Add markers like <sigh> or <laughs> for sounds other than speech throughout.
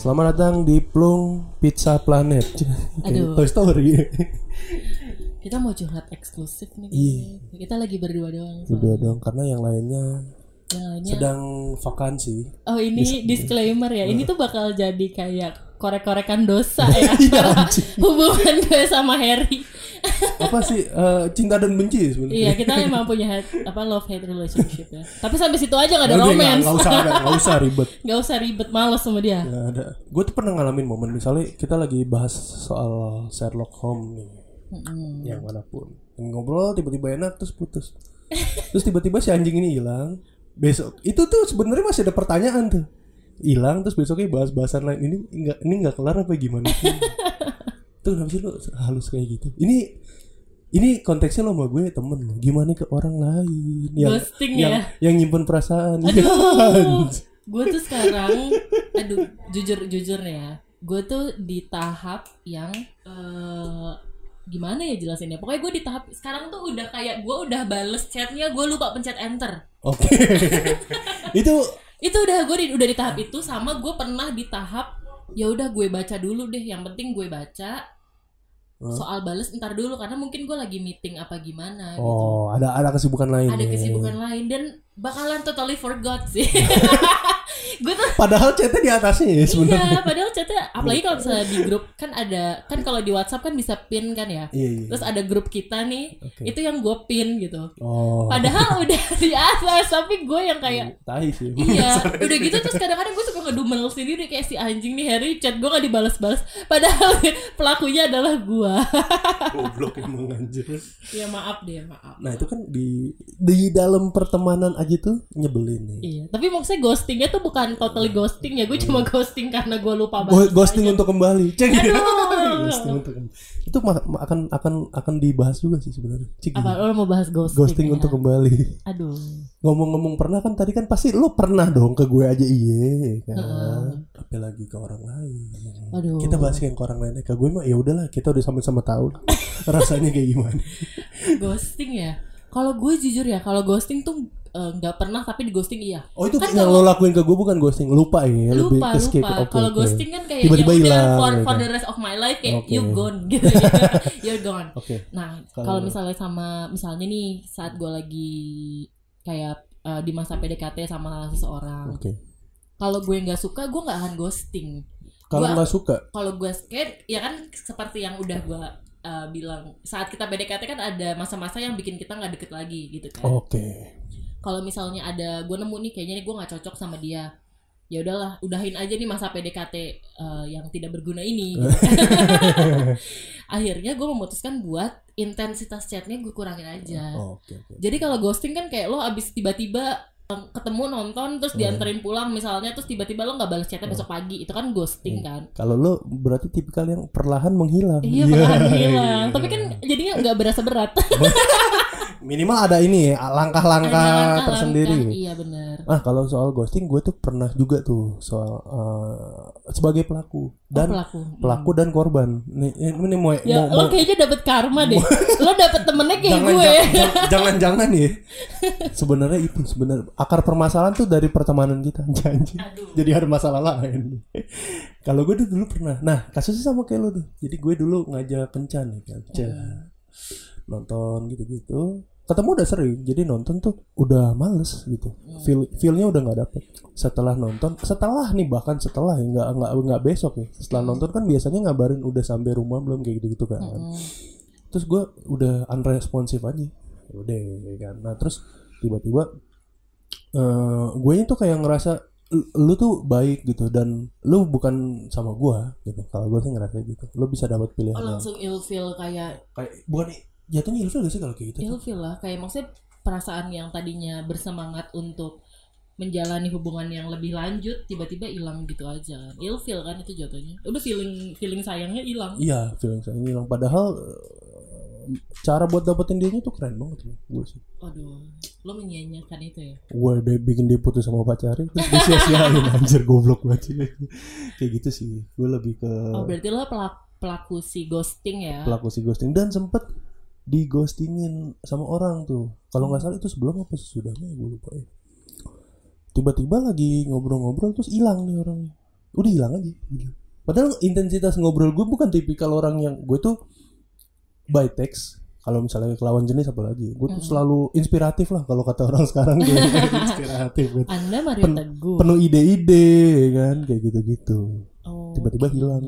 Selamat datang di Plung Pizza Planet. Aduh. Toy Story. Kita mau curhat eksklusif nih. Iya. Kita lagi berdua doang. Berdua dong karena yang lainnya Yang lainnya. sedang vakansi. Oh ini disclaimer ya. Ini tuh bakal jadi kayak korek-korekan dosa <laughs> ya. Iya, hubungan <laughs> gue sama Harry. <laughs> Apa sih eh, cinta dan benci sebenarnya? iya kita emang punya hate- apa love hate relationship ya. Tapi sampai situ aja gak ada nggak- romance. nggak usah ada, nggak usah ribet. Gak usah ribet males sama dia. Nggak ada. Gue tuh pernah ngalamin momen misalnya kita lagi bahas soal Sherlock Holmes nih, Mm-mm. yang mana pun. Ngobrol tiba-tiba enak terus putus. terus tiba-tiba si anjing ini hilang. Besok itu tuh sebenarnya masih ada pertanyaan tuh. Hilang terus besoknya bahas bahasan lain ini enggak ini enggak kelar apa gimana? tuh kenapa sih <laughs> lo halus kayak gitu? Ini ini konteksnya lo sama gue temen lo. Gimana ke orang lain yang Ghosting yang, ya? yang nyimpen perasaan? Aduh, <laughs> gue tuh sekarang, aduh, jujur jujur ya, gue tuh di tahap yang eh gimana ya jelasinnya? Pokoknya gue di tahap sekarang tuh udah kayak gue udah bales chatnya, gue lupa pencet enter. Oke. <laughs> itu Itu udah gue di, udah di tahap itu sama gue pernah di tahap ya udah gue baca dulu deh, yang penting gue baca. Hmm. Soal bales ntar dulu karena mungkin gue lagi meeting apa gimana gitu. Oh, ada ada kesibukan lain. Ada ya. kesibukan lain dan bakalan totally forgot sih. <laughs> gue tuh Padahal chatnya di atasnya ya sebenarnya. Iya, padahal chatnya apalagi kalau misalnya di grup kan ada kan <laughs> kalau di WhatsApp kan bisa pin kan ya. Iya, iya. Terus ada grup kita nih, Oke. itu yang gue pin gitu. Oh. Padahal <laughs> udah di atas, tapi gue yang kayak tahi sih. <laughs> iya, udah gitu terus kadang-kadang gue suka ngedumel sendiri kayak si anjing nih Harry chat gue gak dibalas-balas. Padahal pelakunya adalah gue. Goblok emang anjir. ya maaf deh, maaf. Nah, itu kan di di dalam pertemanan aja tuh nyebelin nih. Iya, tapi maksudnya ghostingnya tuh bukan totally ghosting ya, gue cuma ghosting karena gue lupa balas. ghosting untuk kembali. Cek. Aduh. <laughs> ghosting untuk kembali. Itu akan akan akan dibahas juga sih sebenarnya. Cik. Apa lo mau bahas ghosting? Ghosting ya? untuk kembali. Aduh. Ngomong-ngomong pernah kan tadi kan pasti lu pernah dong ke gue aja iya kan. Heeh. Tapi lagi ke orang lain. Aduh. Kita bahas yang ke orang lain ke gue mah ya udahlah kita udah sama-sama tahu <laughs> rasanya kayak gimana. <laughs> ghosting ya kalau gue jujur ya kalau ghosting tuh eh, nggak pernah tapi di ghosting iya Oh itu Kan yang kalau- lo lakuin ke gue bukan ghosting, lupa ya, lebih lupa ke skip. lupa Oke, kalau oke. ghosting kan kayak Tiba-tiba ya hilang, for, for gitu. the rest of my life kayak Oke. you gone gitu <laughs> you're gone Oke. nah Kalau- misalnya sama misalnya nih saat gue lagi kayak eh, di masa PDKT sama seseorang Oke. kalau gue nggak suka gue nggak akan ghosting Kalau nggak suka, kalau gue kayak ya kan seperti yang udah gue eh, bilang saat kita PDKT kan ada masa-masa yang bikin kita nggak deket lagi gitu kan oke. Kalau misalnya ada gue nemu nih kayaknya nih gue nggak cocok sama dia. Ya udahlah udahin aja nih masa PDKT eh, yang tidak berguna ini. Gitu. <laughs> akhirnya gue memutuskan buat intensitas chatnya gue kurangin aja. Oke, oke. jadi kalau ghosting kan kayak lo abis tiba-tiba eh, ketemu nonton terus dianterin pulang misalnya terus tiba-tiba lo nggak balas chatnya besok pagi. Itu kan ghosting kan. Kalau lo berarti tipikal yang perlahan menghilang. iya perlahan hilang tapi kan jadinya nggak berasa berat <laughs> Minimal ada ini langkah-langkah Ada tersendiri. langkah-langkah. iya benar Ah kalau soal ghosting gue tuh pernah juga tuh soal eh, sebagai pelaku dan pelaku. pelaku dan korban. Nih ini, ini mau, Ya, mau, lo mau- kayaknya dapet karma deh. <laughs> lo dapet temennya kayak jangan gue. jangan- jangan- jangan-jangan ya. Sebenarnya itu sebenarnya akar permasalahan tuh dari pertemanan kita <laughs> janji. Aduh. Jadi ada masalah lain. Kalau gue tuh dulu pernah. Nah kasusnya sama kayak lo tuh. Jadi gue dulu ngajak kencan nih kencan. Nonton gitu-gitu. Ketemu udah sering. Jadi nonton tuh udah males gitu. Feel feelnya udah nggak dapet. Setelah nonton, setelah nih bahkan setelah ya nggak nggak nggak besok ya. Setelah nonton kan biasanya ngabarin udah sampai rumah belum kayak gitu-gitu kan Hmm. terus gue udah unresponsive aja Ya udah ya kan nah terus tiba-tiba eh gue itu kayak ngerasa "Lu- tuh baik gitu dan lu bukan sama gue gitu kalau gue sih ngerasa gitu lu bisa dapat pilihan Oh langsung ilfeel kayak kayak bukan jatuhnya ilfil gak sih kalau kayak gitu ilfeel lah. Kayak maksudnya perasaan yang tadinya bersemangat untuk menjalani hubungan yang lebih lanjut tiba-tiba hilang gitu aja. Ilfeel kan itu jatuhnya. Udah feeling feeling sayangnya hilang. iya feeling saya hilang padahal eh, cara buat dapetin dia tuh keren banget loh gue sih Aduh, lo menyia-nyiakan itu ya. gue udah bikin dia putus sama pacarnya terus dia sia-siain <laughs> anjir goblok banget kayak gitu sih gue lebih ke Oh berarti lo pelak- pelaku si ghosting ya? pelaku si ghosting dan sempet di ghostingin sama orang tuh kalau nggak salah itu sebelum apa sesudahnya gue lupa ya tiba-tiba lagi ngobrol-ngobrol terus hilang nih orangnya udah hilang aja gitu. padahal intensitas ngobrol gue bukan tipikal orang yang gue tuh by text kalau misalnya ke lawan jenis apalagi gue tuh selalu inspiratif lah kalau kata orang sekarang kayak <laughs> inspiratif gitu. Anda Mario Teguh. penuh ide-ide kan kayak gitu-gitu Oh, tiba-tiba oke. hilang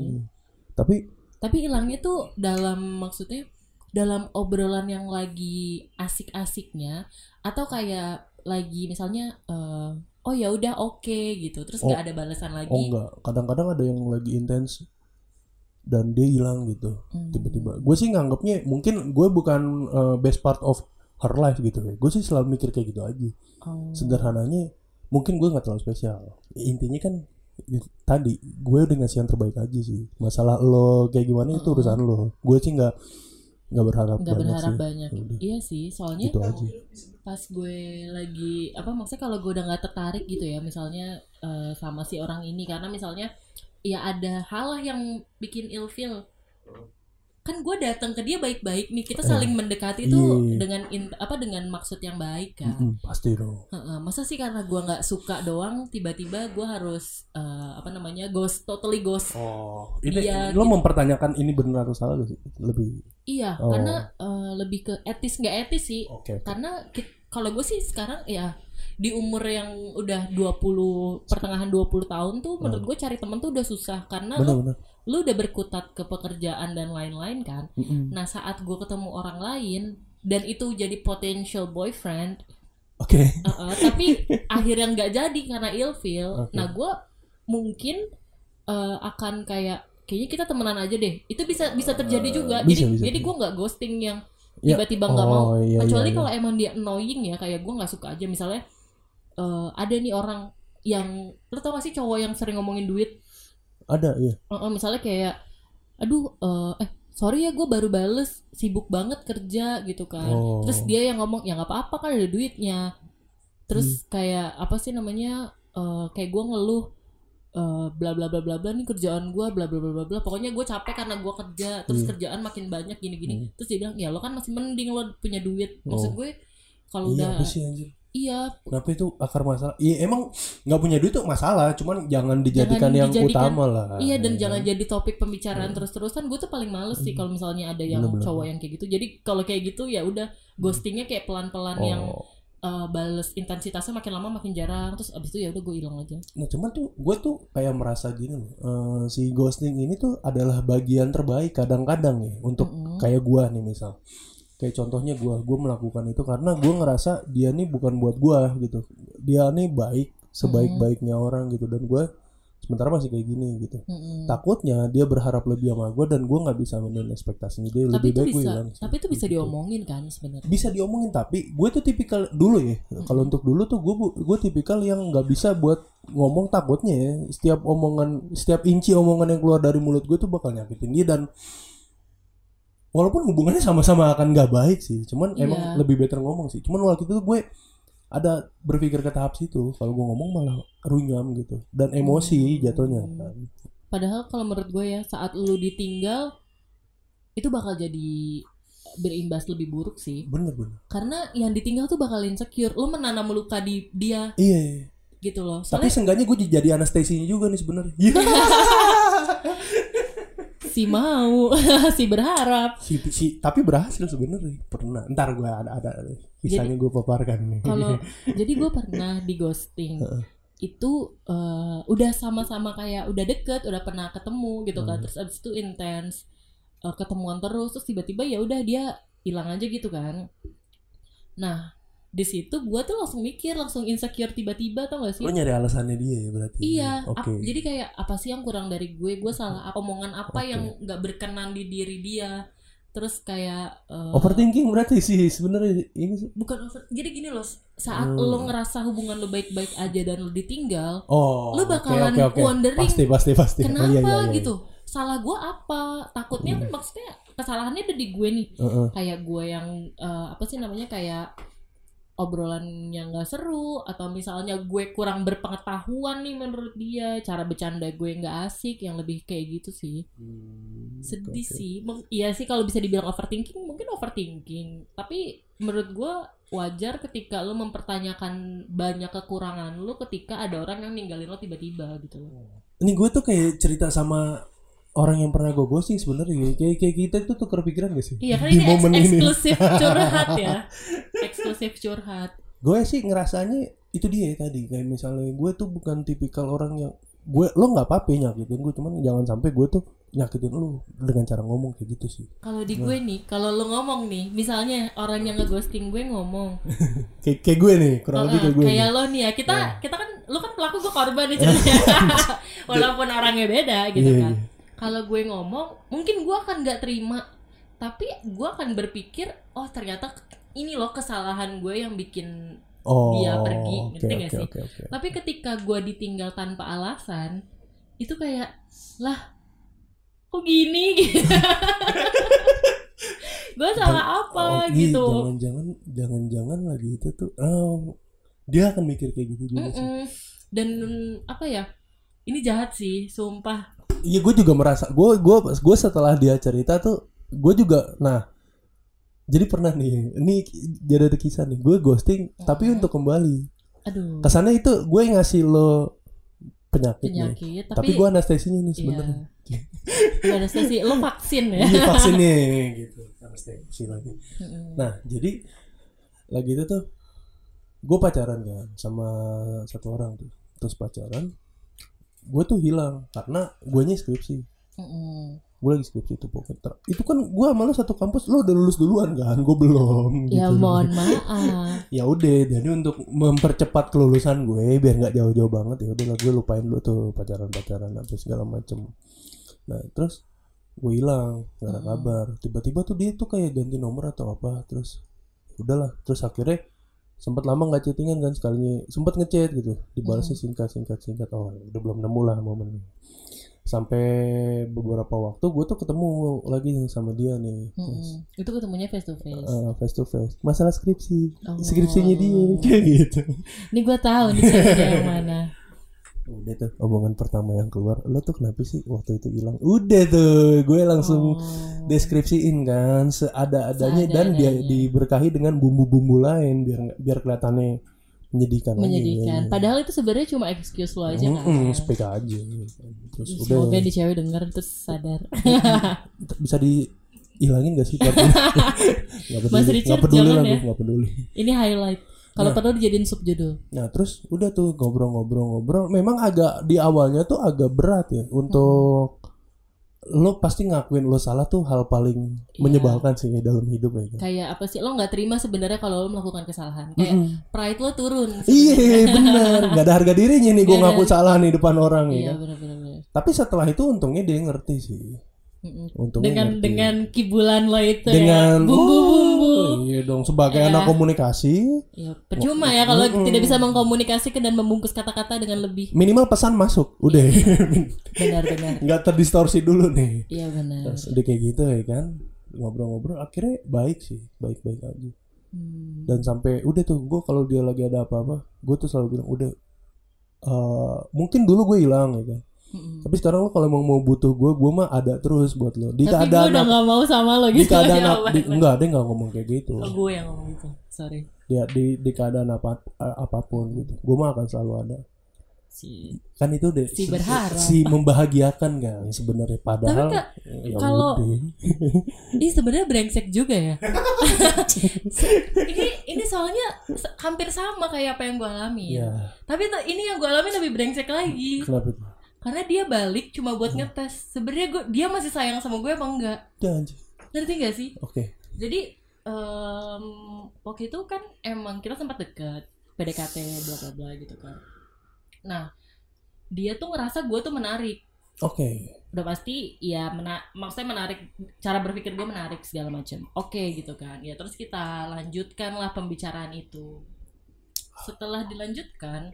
tapi Tapi hilangnya tuh dalam maksudnya dalam obrolan yang lagi asik-asiknya atau kayak lagi misalnya eh, oh ya udah oke gitu terus Oh. nggak ada balasan lagi. oh enggak kadang-kadang ada yang lagi intens dan dia hilang gitu Hmm. tiba-tiba gue sih nganggapnya mungkin gue bukan uh, best part of her life gitu ya gue sih selalu mikir kayak gitu aja Oh. sederhananya mungkin gue nggak terlalu spesial intinya kan i- tadi gue udah ngasih yang terbaik aja sih masalah lo kayak gimana itu urusan lo gue sih nggak nggak berharap nggak banyak berharap sih. banyak. Udah, Iya sih, soalnya gitu aja. pas gue lagi apa maksudnya kalau gue udah nggak tertarik gitu ya misalnya eh, sama si orang ini karena misalnya ya ada hal lah yang bikin ilfeel kan gue datang ke dia baik-baik nih kita saling mendekati itu iya. dengan in- apa dengan maksud yang baik kan Mm-mm, pasti dong. Heeh, masa sih karena gue nggak suka doang tiba-tiba gue harus eh, apa namanya ghost totally ghost oh ini Iya, lo gitu. mempertanyakan ini benar atau salah gak sih? Lebih iya Oh. karena eh, lebih ke etis nggak etis sih. Oke karena kalau gue sih sekarang ya di umur yang udah 20 pertengahan 20 tahun tuh menurut gue cari temen tuh udah susah karena lu, benar-benar lu udah berkutat ke pekerjaan dan lain-lain kan? Mm-mm. nah saat gue ketemu orang lain dan itu jadi potential boyfriend oke. uh-uh, tapi <laughs> akhirnya nggak jadi karena ilfeel Oke. nah gue mungkin uh, akan kayak kayaknya kita temenan aja deh. Itu bisa bisa terjadi juga. Bisa, jadi bisa, jadi gue nggak ghosting yang Ya, tiba-tiba nggak oh, mau. iya, kecuali iya, iya. kalau emang dia annoying ya kayak gue nggak suka aja. Misalnya eh, ada nih orang yang lo tau gak sih cowok yang sering ngomongin duit ada ya Eh, eh, misalnya kayak aduh eh, eh sorry ya gue baru bales sibuk banget kerja gitu kan Oh. terus dia yang ngomong ya nggak apa-apa kan ada duitnya Hmm. terus kayak apa sih namanya eh, kayak gue ngeluh eh, bla bla bla bla bla nih kerjaan gue bla bla bla bla bla pokoknya gue capek karena gue kerja terus Iya. kerjaan makin banyak gini gini Hmm. terus dia bilang ya lo kan masih mending lo punya duit maksud Oh. gue kalau iya udah sih anjir iya Kenapa itu akar masalah? Iya emang nggak punya duit tuh masalah, cuman jangan dijadikan Jangan yang dijadikan- utama lah. Iya dan ya jangan kan? jadi topik pembicaraan terus-terusan. Gue tuh paling males sih kalau misalnya ada yang Bener-bener. cowok yang kayak gitu. Jadi kalau kayak gitu ya udah ghostingnya kayak pelan-pelan Oh. yang uh, bales intensitasnya makin lama makin jarang. Terus abis itu ya udah gue hilang aja. Nah cuman tuh gue tuh kayak merasa gini loh, eh, si ghosting ini tuh adalah bagian terbaik kadang-kadang nih untuk Mm-mm. kayak gua nih misal. Kayak contohnya gua, gua melakukan itu karena gua ngerasa dia nih bukan buat gua gitu. Dia nih baik sebaik-baiknya orang gitu dan gua sementara masih kayak gini gitu. Mm-mm. Takutnya dia berharap lebih sama gua dan gua nggak bisa memenuhi ekspektasinya dia. Tapi lebih baik gua bisa, hilang tapi itu bisa Gitu. diomongin kan sebenarnya. bisa diomongin tapi gue tuh tipikal dulu ya kalau untuk dulu tuh gue gue tipikal yang nggak bisa buat ngomong takutnya ya setiap omongan setiap inci omongan yang keluar dari mulut gue tuh bakal nyakitin dia dan walaupun hubungannya sama-sama akan nggak baik sih cuman Iya. emang lebih better ngomong sih cuman waktu itu gue ada berpikir ke tahap situ kalau gue ngomong malah runyam gitu dan emosi jatuhnya kan. Padahal kalau menurut gue ya saat lu ditinggal itu bakal jadi berimbas lebih buruk sih. bener bener Karena yang ditinggal tuh bakal insecure. Lu menanam luka di dia iya iya. gitu loh. tapi Soalnya seenggaknya gue jadi anestesinya juga nih sebenarnya. <laughs> <laughs> si mau, <laughs> si berharap. si, si tapi berhasil sebenarnya. Pernah. Ntar gue ada ada kisahnya gue paparkan nih. Kalau <laughs> jadi gue pernah di ghosting. Itu eh, udah sama-sama kayak udah deket, udah pernah ketemu gitu kan. Terus abis itu intens eh, ketemuan terus, terus tiba-tiba ya udah dia hilang aja gitu kan. Nah di situ gue tuh langsung mikir, langsung insecure tiba-tiba tau gak sih? lo nyari alasannya dia ya berarti Iya, oke ap- jadi kayak apa sih yang kurang dari gue? Gue salah apa- omongan apa Oke. yang nggak berkenan di diri dia? Terus kayak eh, overthinking berarti sih sebenarnya ini sih bukan over. Jadi gini loh, saat Hmm. lo ngerasa hubungan lo baik-baik aja dan lo ditinggal, oh Lo bakalan oke, oke. wondering, pasti pasti pasti Oh, kenapa iya, iya, iya. gitu? Salah gue apa? Takutnya kan maksudnya kesalahannya ada di gue nih. Heeh. Kayak gue yang eh, apa sih namanya kayak obrolan yang gak seru atau misalnya gue kurang berpengetahuan nih menurut dia cara bercanda gue nggak asik yang lebih kayak gitu sih Hmm, sedih oke. sih iya sih kalau bisa dibilang overthinking mungkin overthinking tapi menurut gue wajar ketika lu mempertanyakan banyak kekurangan lu ketika ada orang yang ninggalin lo tiba-tiba gitu loh. Ini gue tuh kayak cerita sama orang yang pernah gue ghosting sebenarnya kayak kayak kita itu tuh kepikiran gak sih Iya kan di ini momen eks- ini eksklusif curhat ya. <laughs> Eksklusif curhat. gue sih ngerasanya itu dia tadi kayak misalnya gue tuh bukan tipikal orang yang gue lo nggak apa-apa nyakitin gue cuman jangan sampai gue tuh nyakitin lo dengan cara ngomong kayak gitu sih Kalau di gue nih, kalau lu ngomong nih, misalnya orang yang ngeghosting gue ngomong, <laughs> kayak kayak gue nih kurang lebih "Oh, kayak gue kayak nih. lo nih ya, kita kita kan lu kan pelaku gue korban nih ceritanya. <laughs> <laughs> Walaupun orangnya beda gitu Iya, kan. iya. Kalau gue ngomong, mungkin gue akan nggak terima, tapi gue akan berpikir, oh ternyata ini loh kesalahan gue yang bikin oh dia pergi, oke ngerti gak oke sih? oke oke Tapi ketika gue ditinggal tanpa alasan, itu kayak lah, kok gini? <laughs> Gitu. gue salah apa Oh, iya, gitu? jangan-jangan jangan-jangan lagi itu tuh oh dia akan mikir kayak gitu juga sih Mm-mm. Dan apa ya? Ini jahat sih, sumpah. Iya gue juga merasa gue gue gue setelah dia cerita tuh gue juga nah jadi pernah nih ini jadi ada kisah nih gue ghosting tapi Hmm. untuk kembali Aduh, kesannya itu gue ngasih lo penyakit, nih penyakit. tapi, Tapi, gue anestesinya nih iya. sebenarnya Gak ada sesi, lo vaksin ya? iya vaksin nih <laughs> gitu anestesi lagi Mm-mm. nah jadi lagi itu tuh gue pacaran kan sama satu orang tuh terus pacaran gue tuh hilang karena guanya skripsi Mm-mm. Gue lagi skripsi itu pokoknya Ter- itu kan gue malah satu kampus lo udah lulus duluan kan? Gue belum Ya gitu. mohon maaf. <laughs> ya udah jadi untuk mempercepat kelulusan gue biar nggak jauh-jauh banget ya udahlah gue lupain dulu tuh pacaran-pacaran apa segala macem. Nah terus gue hilang gak ada Hmm. kabar. Tiba-tiba tuh dia tuh kayak ganti nomor atau apa terus udahlah. Terus akhirnya sempat lama nggak chattingan kan sekalinya sempat ngechat gitu. Dibalasnya singkat singkat singkat. Oh udah belum nemu lah momennya sampai beberapa waktu gue tuh ketemu lagi nih sama dia nih Mm-mm. Itu ketemunya face to face. eh, face to face masalah skripsi Oh. skripsinya dia <laughs> kayak gitu Ini gue tahu nih yang mana. udah tuh omongan pertama yang keluar lo tuh kenapa sih waktu itu hilang udah tuh gue langsung Oh. deskripsiin kan seada-adanya dan dia diberkahi dengan bumbu-bumbu lain biar biar kelihatannya menyedihkan lagi. Menyedihkan. Padahal itu sebenarnya cuma excuse lo aja kan. Mm-mm, speak aja terus udah Semoga di cewek denger terus sadar. <laughs> bisa dihilangin gak sih? Nggak peduli, <laughs> Mas Richard, nggak peduli lah ya. nggak peduli Ini highlight. Kalau perlu dijadiin subjudul. Nah terus udah tuh ngobrol-ngobrol-ngobrol. Memang agak di awalnya tuh agak berat ya untuk lo pasti ngakuin lo salah tuh hal paling Iya. menyebalkan sih dalam hidup ya. kan. Kayak apa sih? Lo nggak terima sebenarnya kalau lo melakukan kesalahan. Kayak Mm-mm. pride lo turun. Iya benar, nggak ada harga dirinya nih gue ngaku salah nih depan orang ya. Iya kan. benar-benar. Tapi setelah itu untungnya dia ngerti sih. Untungnya Dengan ngerti. dengan kibulan lo itu dengan ya. Bumbu-bumbu. Oh, iya dong sebagai Ya. anak komunikasi Ya, percuma ya kalau Mm-mm. tidak bisa mengkomunikasikan dan membungkus kata-kata dengan lebih minimal pesan masuk udah benar-benar. nggak terdistorsi dulu nih. Iya benar. Terus udah kayak gitu ya kan ngobrol-ngobrol akhirnya baik sih baik-baik aja Hmm. dan sampai udah tuh gue kalau dia lagi ada apa-apa gue tuh selalu bilang udah eh, mungkin dulu gue hilang ya kan Mm-mm. tapi sekarang lo kalau emang mau butuh gue gue mah ada terus buat lo di Tapi gue udah gak mau sama lo di gitu. keadaan Ya ap- Allah. di- enggak dia nggak ngomong kayak gitu Oh, gue yang ngomong gitu. Sorry. dia di di keadaan apa apa pun gitu gue mah akan selalu ada Si. kan itu deh Si berharap. si membahagiakan kan sebenarnya padahal Kak, ya kalau-. <laughs> Ini sebenarnya brengsek juga ya. <laughs> ini ini soalnya hampir sama kayak apa yang gue alami ya. Tapi ini yang gue alami lebih brengsek lagi. kenapa Karena dia balik cuma buat ngetes. Sebenarnya gue dia masih sayang sama gue apa enggak? Jangan, anjing. Ngerti gak sih? oke Jadi em, waktu itu kan emang kita sempat deket PDKT bla bla bla gitu kan. Nah dia tuh ngerasa gue tuh menarik. oke Udah pasti ya mena maksudnya menarik cara berpikir gue menarik segala macam. Oke gitu kan. Ya terus kita lanjutkan lah pembicaraan itu. Setelah dilanjutkan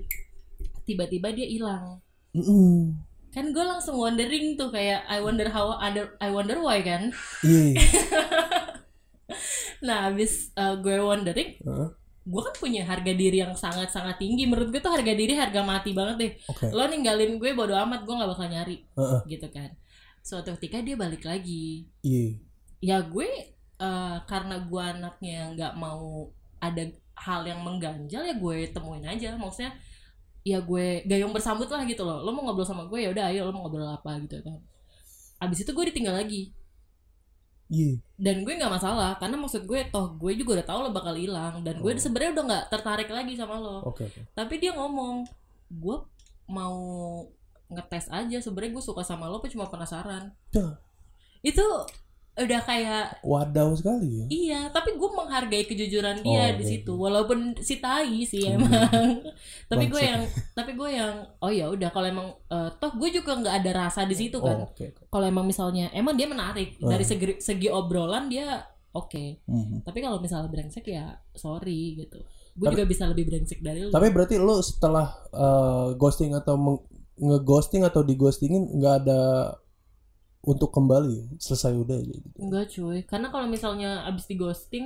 tiba-tiba dia hilang. Mm-mm. Kan gue langsung wondering tuh kayak I wonder how other I wonder why kan. Iya. <laughs> Nah, habis uh, gue wondering Heeh. gue kan punya harga diri yang sangat-sangat tinggi menurut gue tuh harga diri harga mati banget deh Oke. lo ninggalin gue bodo amat gue nggak bakal nyari Heeh. gitu kan suatu ketika dia balik lagi Iya. ya gue eh, karena gue anaknya nggak mau ada hal yang mengganjal ya gue temuin aja maksudnya ya gue gayung bersambut lah gitu loh lo mau ngobrol sama gue ya udah ayo lo mau ngobrol apa gitu kan abis itu gue ditinggal lagi Iya. dan gue nggak masalah karena maksud gue toh gue juga udah tahu lo bakal hilang dan gue Oh. sebenarnya udah nggak tertarik lagi sama lo Oke oke. tapi dia ngomong gue mau ngetes aja sebenarnya gue suka sama lo apa cuma penasaran Dah. itu udah kayak Wadaw sekali ya. iya tapi gue menghargai kejujuran dia Oh, di iya, situ iya. walaupun si tai sih Hmm. emang <laughs> tapi gue yang tapi gue yang oh ya udah kalau emang eh, toh gue juga nggak ada rasa di situ kan Oh, oke. oke. kalau emang misalnya emang dia menarik dari Hmm. segi segi obrolan dia oke Mhm. tapi kalau misalnya brengsek ya sorry gitu gue juga bisa lebih brengsek dari lu Tapi berarti lu setelah eh, ghosting atau meng- ngeghosting atau dighostingin nggak ada untuk kembali selesai udah aja gitu. enggak cuy karena kalau misalnya abis di ghosting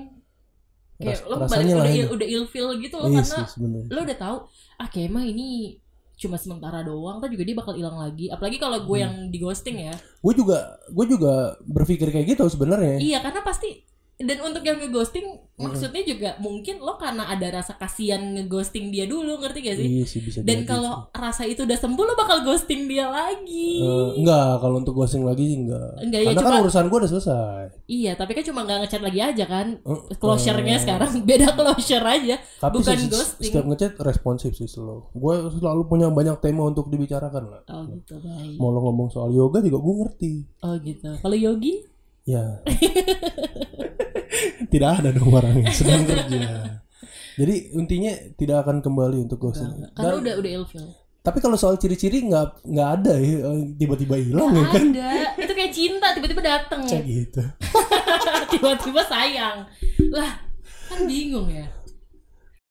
kayak Ras- lo balik udah, il, udah ilfeel gitu loh Iya karena sebenarnya. lo udah tahu ah kayak emang ini cuma sementara doang kan juga dia bakal hilang lagi apalagi kalau gue Hmm. yang di ghosting ya Gue juga gue juga berpikir kayak gitu sebenarnya. iya karena pasti dan untuk yang ngeghosting maksudnya juga mungkin lo karena ada rasa kasihan ngeghosting dia dulu ngerti gak sih Iya sih bisa dan kalau rasa itu udah sembuh lo bakal ghosting dia lagi. Eh, enggak kalau untuk ghosting lagi sih enggak. Enggak, ya, Karena kan cuma- urusan gue udah selesai. iya tapi kan cuma nggak ngechat lagi aja kan Eh, closure-nya eh, sekarang <laughs> beda closure aja Tapi bukan sih, ghosting. setiap ngechat responsif sih selalu. Gue selalu punya banyak tema untuk dibicarakan lah. oh gitu baik Mau lo ngomong soal yoga juga gue ngerti. oh gitu kalau Yogi Ya. <laughs> tidak ada dong orang yang <laughs> sedang kerja. Jadi intinya tidak akan kembali untuk ghosting. Enggak, karena Dan- udah udah ilfeel tapi kalau soal ciri-ciri nggak nggak ada ya tiba-tiba hilang ya kan? ada itu kayak cinta tiba-tiba dateng Cek gitu. <laughs> tiba-tiba sayang lah kan bingung ya